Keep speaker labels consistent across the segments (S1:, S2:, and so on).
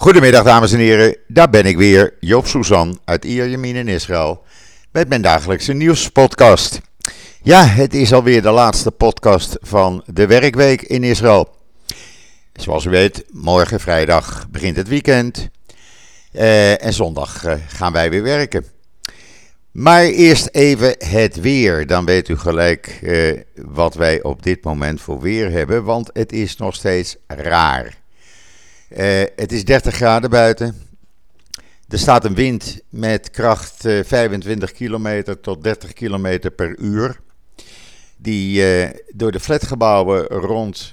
S1: Goedemiddag dames en heren, daar ben ik weer, Joop Suzan uit Ierjemien in Israël, met mijn dagelijkse nieuwspodcast. Ja, het is alweer de laatste podcast van de werkweek in Israël. Zoals u weet, morgen vrijdag begint het weekend uh, en zondag uh, gaan wij weer werken. Maar eerst even het weer, dan weet u gelijk uh, wat wij op dit moment voor weer hebben, want het is nog steeds raar. Uh, het is 30 graden buiten. Er staat een wind met kracht uh, 25 kilometer tot 30 kilometer per uur. Die uh, door de flatgebouwen rond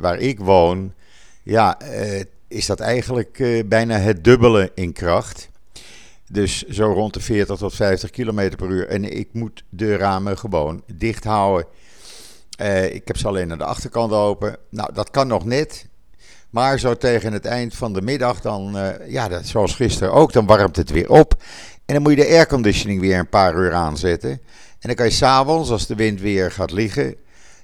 S1: waar ik woon, ja, is dat eigenlijk bijna het dubbele in kracht. Dus zo rond de 40 tot 50 kilometer per uur. En ik moet de ramen gewoon dicht houden. ik heb ze alleen aan de achterkant open. Nou, dat kan nog net. Maar zo tegen het eind van de middag, dan, uh, ja, zoals gisteren ook, dan warmt het weer op. En dan moet je de airconditioning weer een paar uur aanzetten. En dan kan je s'avonds, als de wind weer gaat liggen,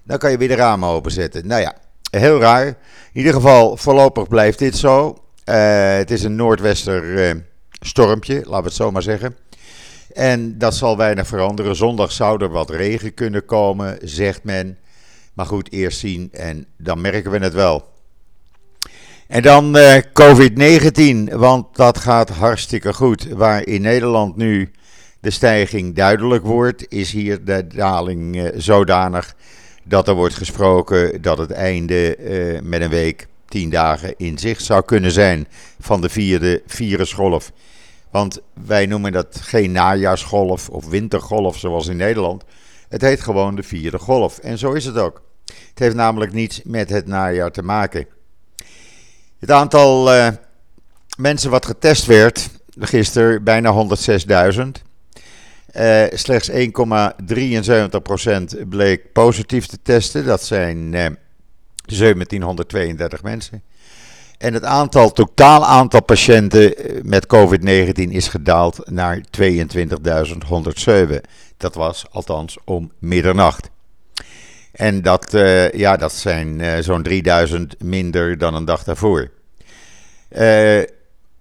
S1: dan kan je weer de ramen openzetten. Nou ja, heel raar. In ieder geval, voorlopig blijft dit zo. Uh, het is een noordwester uh, stormpje, laten we het zo maar zeggen. En dat zal weinig veranderen. Zondag zou er wat regen kunnen komen, zegt men. Maar goed, eerst zien en dan merken we het wel. En dan uh, COVID-19, want dat gaat hartstikke goed. Waar in Nederland nu de stijging duidelijk wordt, is hier de daling uh, zodanig dat er wordt gesproken dat het einde uh, met een week, tien dagen in zicht zou kunnen zijn van de vierde virusgolf. Want wij noemen dat geen najaarsgolf of wintergolf zoals in Nederland. Het heet gewoon de vierde golf. En zo is het ook. Het heeft namelijk niets met het najaar te maken. Het aantal uh, mensen wat getest werd, gisteren bijna 106.000. Uh, slechts 1,73% bleek positief te testen. Dat zijn uh, 1732 mensen. En het aantal, totaal aantal patiënten met COVID-19 is gedaald naar 22.107. Dat was althans om middernacht. En dat, ja, dat zijn zo'n 3000 minder dan een dag daarvoor. Uh,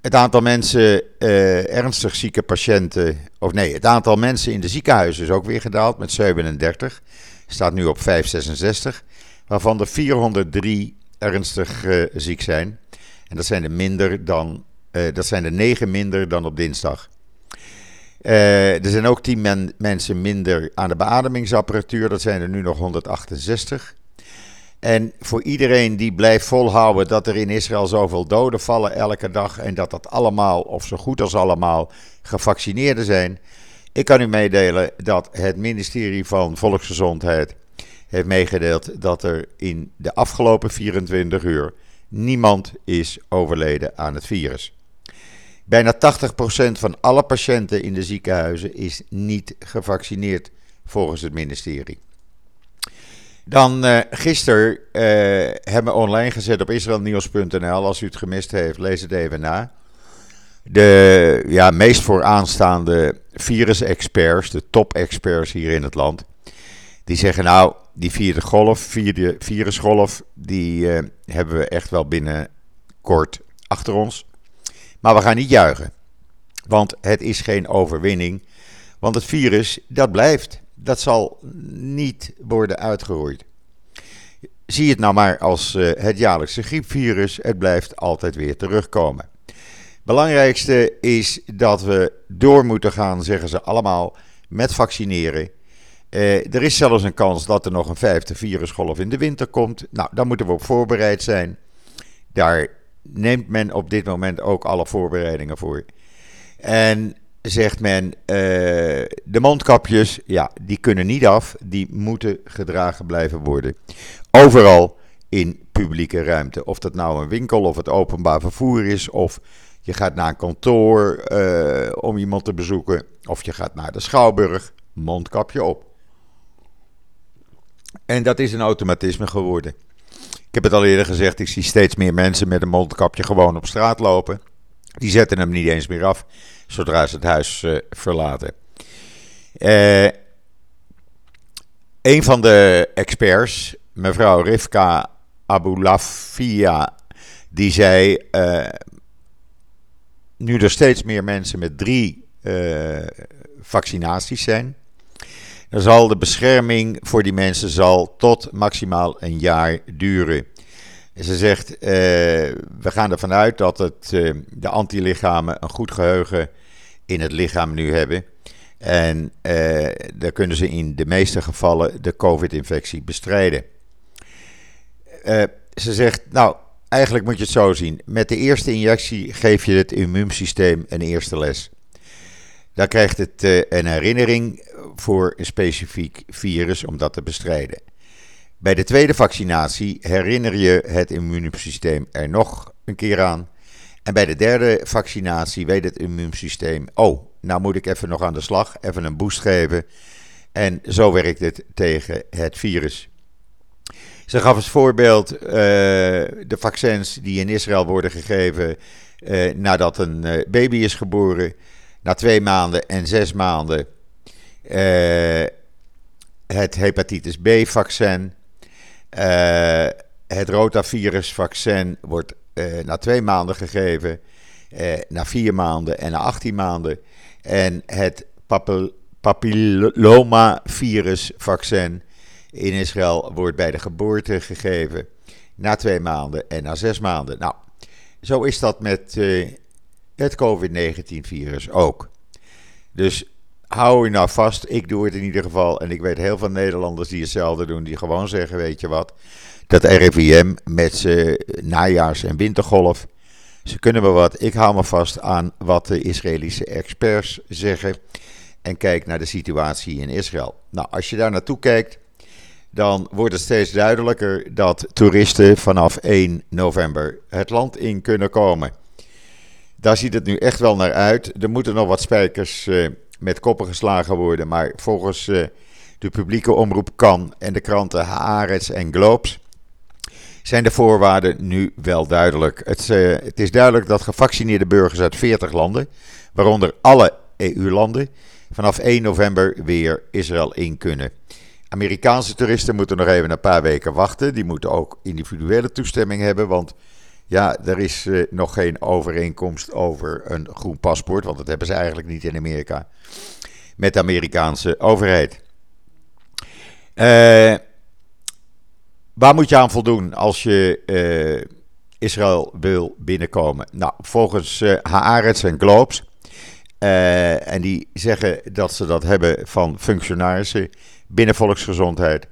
S1: het aantal mensen, ernstig zieke patiënten, of nee, het aantal mensen in de ziekenhuizen is ook weer gedaald met 37. Staat nu op 566, waarvan er 403 ernstig ziek zijn. En dat zijn er minder dan, dat zijn er 9 minder dan op dinsdag. Er zijn ook 10 men, mensen minder aan de beademingsapparatuur. Dat zijn er nu nog 168. En voor iedereen die blijft volhouden dat er in Israël zoveel doden vallen elke dag. En dat dat allemaal, of zo goed als allemaal, gevaccineerden zijn. Ik kan u meedelen dat het ministerie van Volksgezondheid heeft meegedeeld dat er in de afgelopen 24 uur niemand is overleden aan het virus. Bijna 80% van alle patiënten in de ziekenhuizen is niet gevaccineerd volgens het ministerie. Dan uh, gisteren uh, hebben we online gezet op israelnieuws.nl. Als u het gemist heeft, lees het even na. De ja, meest vooraanstaande virus-experts, de top-experts hier in het land, die zeggen nou, die vierde golf, vierde virusgolf, die uh, hebben we echt wel binnenkort achter ons. Maar we gaan niet juichen. Want het is geen overwinning. Want het virus, dat blijft. Dat zal niet worden uitgeroeid. Zie het nou maar als uh, het jaarlijkse griepvirus. Het blijft altijd weer terugkomen. Belangrijkste is dat we door moeten gaan, zeggen ze allemaal, met vaccineren. Uh, er is zelfs een kans dat er nog een vijfde virusgolf in de winter komt. Nou, daar moeten we op voorbereid zijn. Daar neemt men op dit moment ook alle voorbereidingen voor. En zegt men, uh, de mondkapjes, ja, die kunnen niet af, die moeten gedragen blijven worden. Overal in publieke ruimte. Of dat nou een winkel of het openbaar vervoer is, of je gaat naar een kantoor uh, om iemand te bezoeken, of je gaat naar de schouwburg, mondkapje op. En dat is een automatisme geworden. Ik heb het al eerder gezegd, ik zie steeds meer mensen met een mondkapje gewoon op straat lopen. Die zetten hem niet eens meer af zodra ze het huis uh, verlaten. Uh, een van de experts, mevrouw Rivka Abulafia, die zei: uh, nu er steeds meer mensen met drie vaccinaties zijn, dan zal de bescherming voor die mensen zal tot maximaal een jaar duren. Ze zegt, we gaan ervan uit dat het, de antilichamen een goed geheugen in het lichaam nu hebben. En uh, daar kunnen ze in de meeste gevallen de COVID-infectie bestrijden. Uh, ze zegt, nou, eigenlijk moet je het zo zien. Met de eerste injectie geef je het immuunsysteem een eerste les. Dan krijgt het uh, een herinnering voor een specifiek virus om dat te bestrijden. Bij de tweede vaccinatie herinner je het immuunsysteem er nog een keer aan. En bij de derde vaccinatie weet het immuunsysteem: oh, nou moet ik even nog aan de slag, even een boost geven. En zo werkt het tegen het virus. Ze gaf als voorbeeld uh, de vaccins die in Israël worden gegeven uh, nadat een uh, baby is geboren. Na twee maanden en zes maanden het hepatitis B-vaccin. het rotavirus-vaccin wordt na twee maanden gegeven. na vier maanden en na 18 maanden. En het papillomavirusvaccin in Israël wordt bij de geboorte gegeven na twee maanden en na zes maanden. Nou, zo is dat met uh, het COVID-19-virus ook. Dus hou je nou vast. Ik doe het in ieder geval. En ik weet heel veel Nederlanders die hetzelfde doen. Die gewoon zeggen: Weet je wat? Dat RIVM met zijn najaars- en wintergolf. Ze kunnen wel wat. Ik hou me vast aan wat de Israëlische experts zeggen. En kijk naar de situatie in Israël. Nou, als je daar naartoe kijkt, dan wordt het steeds duidelijker dat toeristen vanaf 1 november het land in kunnen komen. Daar ziet het nu echt wel naar uit. Er moeten nog wat spijkers uh, met koppen geslagen worden. Maar volgens uh, de publieke omroep kan en de kranten Haaretz en Globes zijn de voorwaarden nu wel duidelijk. Het, uh, het is duidelijk dat gevaccineerde burgers uit 40 landen, waaronder alle EU-landen, vanaf 1 november weer Israël in kunnen. Amerikaanse toeristen moeten nog even een paar weken wachten. Die moeten ook individuele toestemming hebben, want ja, er is uh, nog geen overeenkomst over een groen paspoort, want dat hebben ze eigenlijk niet in Amerika, met de Amerikaanse overheid. Uh, Waar moet je aan voldoen als je uh, Israël wil binnenkomen? Nou, volgens uh, Haaretz en Globes, uh, en die zeggen dat ze dat hebben van functionarissen binnen volksgezondheid,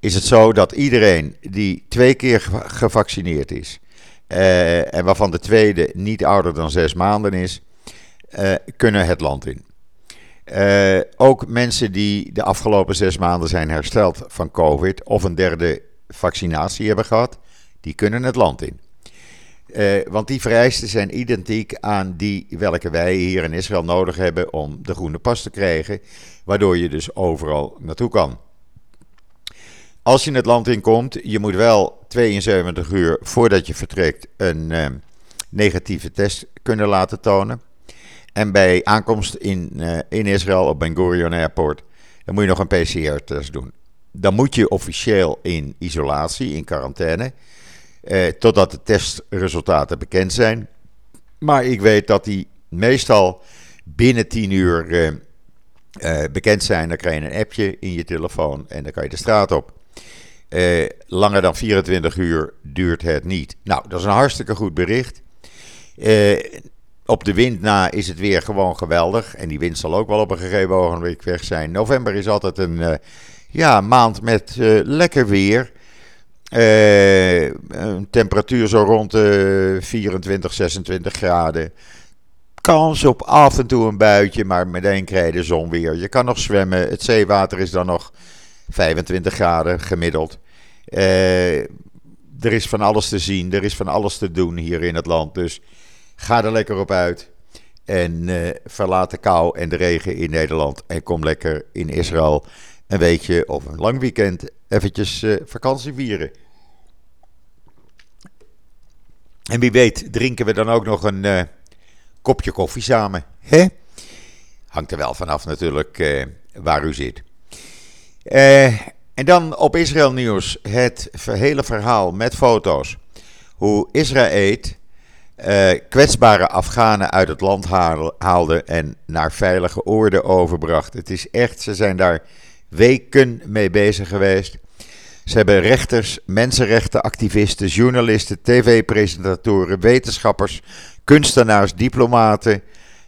S1: is het zo dat iedereen die twee keer gevaccineerd is, en waarvan de tweede niet ouder dan zes maanden is, kunnen het land in. ook mensen die de afgelopen zes maanden zijn hersteld van COVID of een derde vaccinatie hebben gehad, die kunnen het land in. Uh, want die vereisten zijn identiek aan die welke wij hier in Israël nodig hebben om de groene pas te krijgen, waardoor je dus overal naartoe kan. Als je het land inkomt, je moet wel 72 uur voordat je vertrekt een uh, negatieve test kunnen laten tonen. En bij aankomst in, uh, in Israël op Ben Gurion Airport, dan moet je nog een PCR-test doen dan moet je officieel in isolatie, in quarantaine, eh, totdat de testresultaten bekend zijn. Maar ik weet dat die meestal binnen 10 uur eh, eh, bekend zijn. Dan krijg je een appje in je telefoon en dan kan je de straat op. Eh, langer dan 24 uur duurt het niet. Nou, dat is een hartstikke goed bericht. Eh, op de wind na is het weer gewoon geweldig. En die wind zal ook wel op een gegeven ogenblik weg zijn. November is altijd een ja, maand met uh, lekker weer. Uh, een temperatuur zo rond de 24, 26 graden. Kans op af en toe een buitje, maar meteen krijg je de zon weer. Je kan nog zwemmen. Het zeewater is dan nog 25 graden gemiddeld. Uh, er is van alles te zien, er is van alles te doen hier in het land. Dus ga er lekker op uit. En verlaat de kou en de regen in Nederland. En kom lekker in Israël een weekje of een lang weekend eventjes uh, vakantie vieren. En wie weet drinken we dan ook nog een uh, kopje koffie samen. Hè? Hangt er wel vanaf natuurlijk uh, waar u zit. en dan op Israël Nieuws het hele verhaal met foto's. Hoe Israël kwetsbare Afghanen uit het land haalde en naar veilige oorden overbracht. Het is echt, ze zijn daar weken mee bezig geweest. Ze hebben rechters, mensenrechtenactivisten, journalisten, tv-presentatoren, wetenschappers, kunstenaars, diplomaten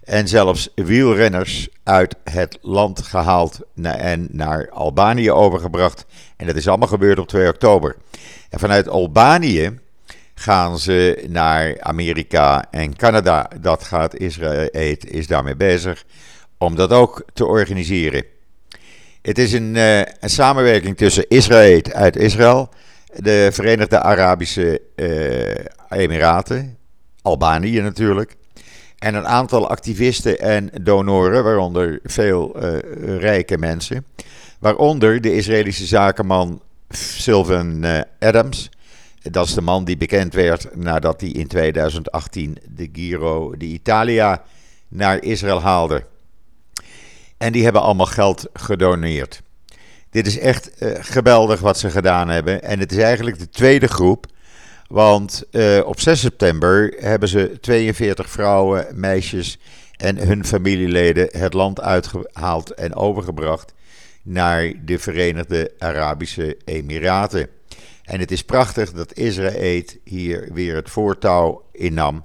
S1: en zelfs wielrenners uit het land gehaald en naar Albanië overgebracht. En dat is allemaal gebeurd op 2 oktober. En vanuit Albanië gaan ze naar Amerika en Canada. Dat gaat Israël is daarmee bezig om dat ook te organiseren. Het is een, uh, een samenwerking tussen Israël uit Israël, de Verenigde Arabische uh, Emiraten, Albanië natuurlijk, en een aantal activisten en donoren, waaronder veel uh, rijke mensen, waaronder de Israëlische zakenman Sylvan Adams. Dat is de man die bekend werd nadat hij in 2018 de Giro d'Italia naar Israël haalde. En die hebben allemaal geld gedoneerd. Dit is echt uh, geweldig wat ze gedaan hebben. En het is eigenlijk de tweede groep. Want uh, op 6 september hebben ze 42 vrouwen, meisjes en hun familieleden het land uitgehaald en overgebracht naar de Verenigde Arabische Emiraten. En het is prachtig dat Israël hier weer het voortouw innam.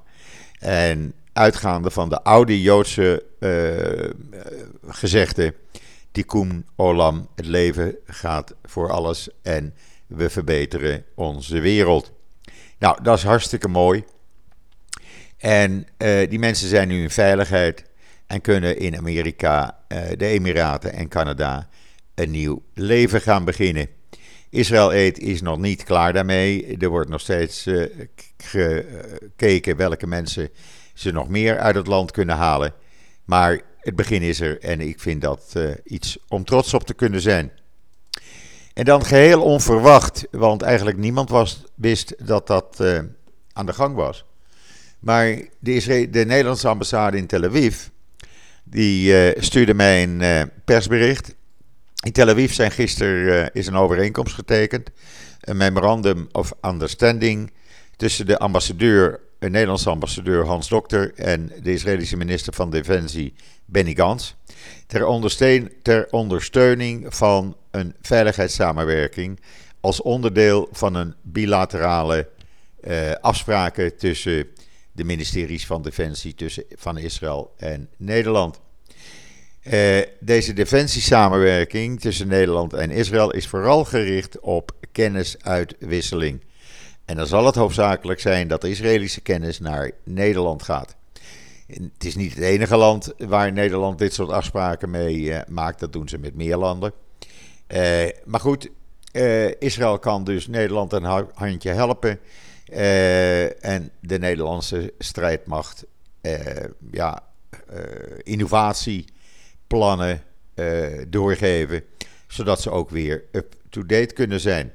S1: En uitgaande van de oude Joodse uh, gezegde: Tikkun Olam, het leven gaat voor alles en we verbeteren onze wereld. Nou, dat is hartstikke mooi. En uh, die mensen zijn nu in veiligheid en kunnen in Amerika, uh, de Emiraten en Canada een nieuw leven gaan beginnen. Israël Aid is nog niet klaar daarmee. Er wordt nog steeds gekeken welke mensen ze nog meer uit het land kunnen halen. Maar het begin is er en ik vind dat uh, iets om trots op te kunnen zijn. En dan geheel onverwacht, want eigenlijk niemand was, wist dat dat uh, aan de gang was. Maar de, de, Nederlandse ambassade in Tel Aviv, die uh, stuurde mij een persbericht. In Tel Aviv zijn gisteren is een overeenkomst getekend. Een memorandum of understanding tussen de ambassadeur een Nederlandse ambassadeur Hans Dokter en de Israëlische minister van Defensie Benny Gantz. Ter, ter ondersteuning van een veiligheidssamenwerking als onderdeel van een bilaterale uh, afspraken tussen de ministeries van Defensie tussen, van Israël en Nederland. Uh, deze defensiesamenwerking tussen Nederland en Israël is vooral gericht op kennisuitwisseling. En dan zal het hoofdzakelijk zijn dat de Israëlische kennis naar Nederland gaat. Het is niet het enige land waar Nederland dit soort afspraken mee uh, maakt. Dat doen ze met meer landen. Uh, maar goed, uh, Israël kan dus Nederland een handje helpen. en de Nederlandse strijdmacht ja, innovatieplannen doorgeven. Zodat ze ook weer up-to-date kunnen zijn.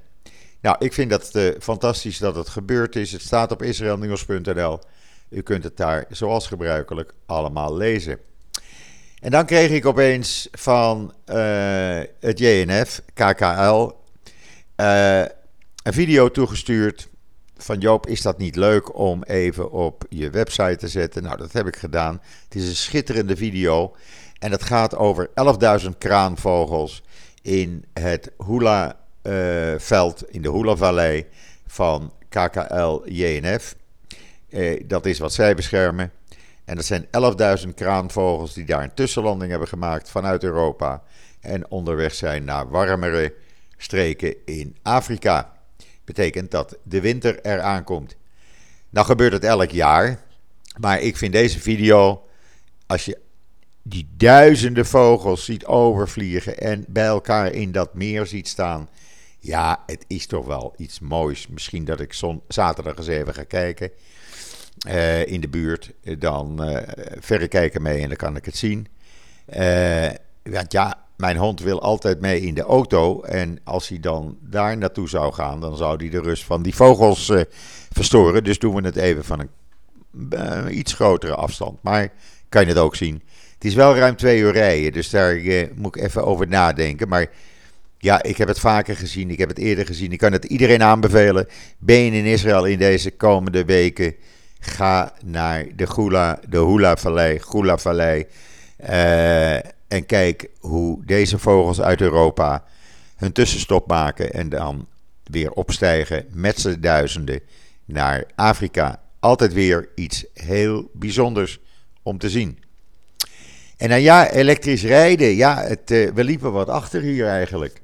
S1: Nou, ik vind dat uh, fantastisch dat het gebeurd is. Het staat op israelnieuws.nl. U kunt het daar zoals gebruikelijk allemaal lezen. En dan kreeg ik opeens van uh, het JNF, KKL, eh, een video toegestuurd van Joop, is dat niet leuk om even op je website te zetten? Nou, dat heb ik gedaan. Het is een schitterende video en het gaat over 11.000 kraanvogels in het Hula veld in de Hula-vallei van KKL-JNF. Uh, dat is wat zij beschermen. En dat zijn 11.000 kraanvogels die daar een tussenlanding hebben gemaakt vanuit Europa. En onderweg zijn naar warmere streken in Afrika. Betekent dat de winter eraan komt. Nou gebeurt het elk jaar. Maar ik vind deze video, als je die duizenden vogels ziet overvliegen en bij elkaar in dat meer ziet staan, ja, het is toch wel iets moois. Misschien dat ik zon, zaterdag eens even ga kijken uh, in de buurt. Dan uh, verrekijken mee en dan kan ik het zien. Uh, want ja, mijn hond wil altijd mee in de auto. En als hij dan daar naartoe zou gaan, dan zou hij de rust van die vogels verstoren. Dus doen we het even van een iets grotere afstand. Maar kan je het ook zien. Het is wel ruim twee uur rijden, dus daar moet ik even over nadenken. Maar ja, ik heb het vaker gezien. Ik heb het eerder gezien. Ik kan het iedereen aanbevelen. Ben je in Israël in deze komende weken? Ga naar de Gula, de Hula-vallei, Gula-vallei. Uh, en kijk hoe deze vogels uit Europa hun tussenstop maken en dan weer opstijgen met z'n duizenden naar Afrika. Altijd weer iets heel bijzonders om te zien. En dan ja, elektrisch rijden. Ja, het, uh, we liepen wat achter hier eigenlijk.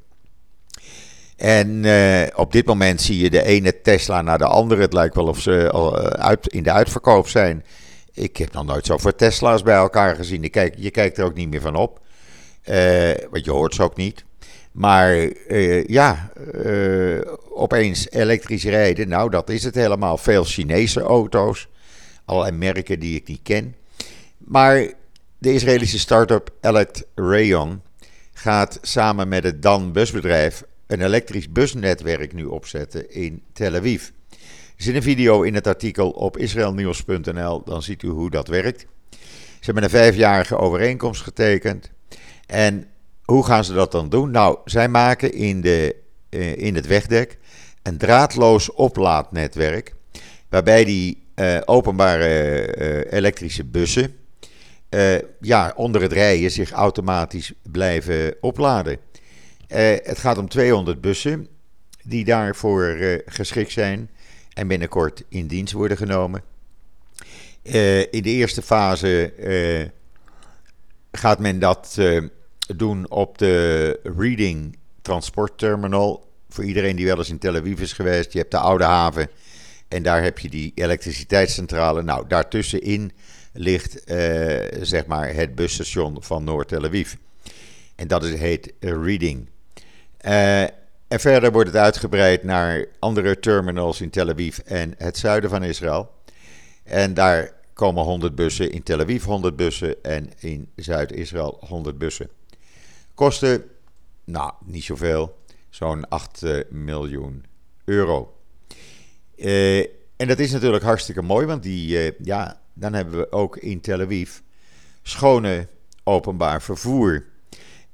S1: En uh, op dit moment zie je de ene Tesla naar de andere. Het lijkt wel of ze al uh, uit, in de uitverkoop zijn. Ik heb nog nooit zoveel Tesla's bij elkaar gezien. Je kijkt, er ook niet meer van op. want je hoort ze ook niet. Maar ja, opeens elektrisch rijden. Nou, dat is het helemaal. Veel Chinese auto's. Allerlei merken die ik niet ken. Maar de Israëlische start-up Elect Rayon gaat samen met het Dan busbedrijf een elektrisch busnetwerk nu opzetten in Tel Aviv. Er zit een video in het artikel op israelnieuws.nl, dan ziet u hoe dat werkt. Ze hebben een vijfjarige overeenkomst getekend. En hoe gaan ze dat dan doen? Nou, zij maken in, de, uh, in het wegdek een draadloos oplaadnetwerk. Waarbij die uh, openbare uh, elektrische bussen ja, onder het rijden zich automatisch blijven opladen. Uh, het gaat om 200 bussen die daarvoor uh, geschikt zijn en binnenkort in dienst worden genomen. in de eerste fase gaat men dat doen op de Reading Transportterminal. Voor iedereen die wel eens in Tel Aviv is geweest, je hebt de Oude Haven en daar heb je die elektriciteitscentrale. Nou, daartussenin ligt zeg maar het busstation van Noord-Tel Aviv. En dat is, heet Reading. Uh, en verder wordt het uitgebreid naar andere terminals in Tel Aviv en het zuiden van Israël. En daar komen 100 bussen, in Tel Aviv 100 bussen en in Zuid-Israël 100 bussen. Kosten, nou, niet zoveel, zo'n 8 uh, miljoen euro. Uh, en dat is natuurlijk hartstikke mooi, want die, ja, dan hebben we ook in Tel Aviv schone openbaar vervoer.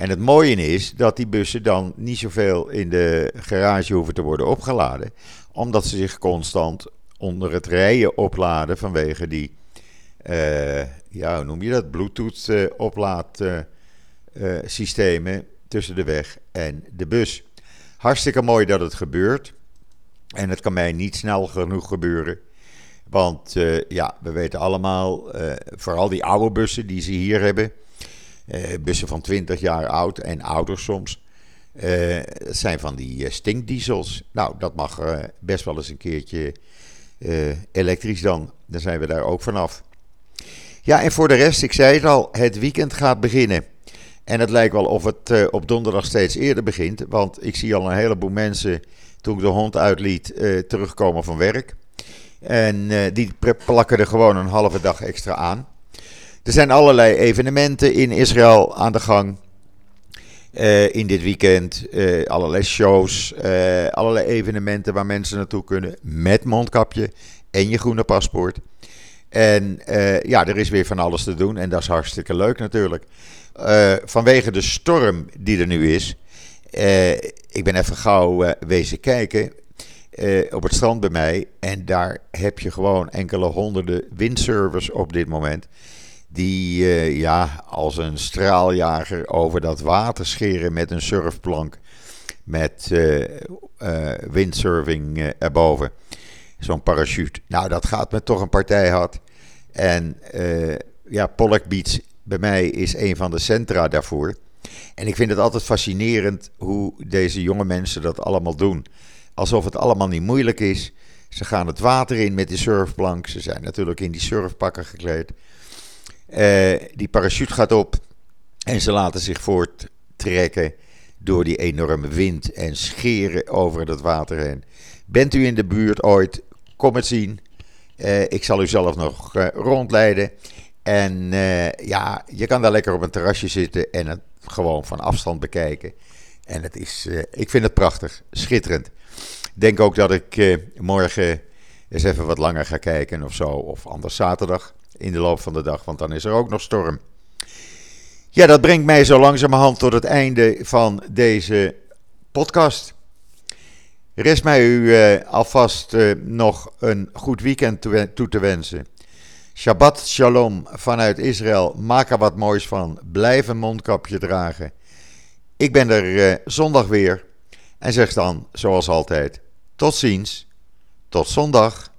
S1: En het mooie is dat die bussen dan niet zoveel in de garage hoeven te worden opgeladen, omdat ze zich constant onder het rijden opladen vanwege die, uh, ja, hoe noem je dat, Bluetooth uh, oplaadsystemen uh, tussen de weg en de bus. Hartstikke mooi dat het gebeurt. En het kan mij niet snel genoeg gebeuren. Want ja, we weten allemaal, vooral die oude bussen die ze hier hebben, bussen van 20 jaar oud en ouder soms, dat zijn van die stinkdiesels. Nou, dat mag best wel eens een keertje elektrisch dan. Dan zijn we daar ook vanaf. Ja, en voor de rest, ik zei het al, het weekend gaat beginnen. En het lijkt wel of het op donderdag steeds eerder begint. Want ik zie al een heleboel mensen, toen ik de hond uitliet, terugkomen van werk. En die plakken er gewoon een halve dag extra aan. Er zijn allerlei evenementen in Israël aan de gang. Uh, in dit weekend. Uh, allerlei shows. allerlei evenementen waar mensen naartoe kunnen. Met mondkapje en je groene paspoort. En ja, er is weer van alles te doen. En dat is hartstikke leuk natuurlijk. vanwege de storm die er nu is. ik ben even gauw wezen kijken op het strand bij mij. En daar heb je gewoon enkele honderden windsurfers op dit moment. Die uh, ja, als een straaljager over dat water scheren met een surfplank. Met uh, windsurfing erboven. Zo'n parachute. Nou, dat gaat me toch een partij had. En ja, Pollock Beach bij mij is een van de centra daarvoor. En ik vind het altijd fascinerend hoe deze jonge mensen dat allemaal doen alsof het allemaal niet moeilijk is. Ze gaan het water in met die surfplank. Ze zijn natuurlijk in die surfpakken gekleed. Uh, die parachute gaat op en ze laten zich voorttrekken door die enorme wind en scheren over het water heen. Bent u in de buurt ooit? Kom het zien. Uh, ik zal u zelf nog uh, rondleiden. En ja, je kan daar lekker op een terrasje zitten en het gewoon van afstand bekijken. En het is, ik vind het prachtig, schitterend denk ook dat ik eh, morgen eens even wat langer ga kijken of zo. Of anders zaterdag in de loop van de dag, want dan is er ook nog storm. Ja, dat brengt mij zo langzamerhand tot het einde van deze podcast. Rest mij u eh, alvast eh, nog een goed weekend toe te wensen. Shabbat shalom vanuit Israël. Maak er wat moois van. Blijf een mondkapje dragen. Ik ben er uh, zondag weer. En zeg dan, zoals altijd, tot ziens. Tot zondag.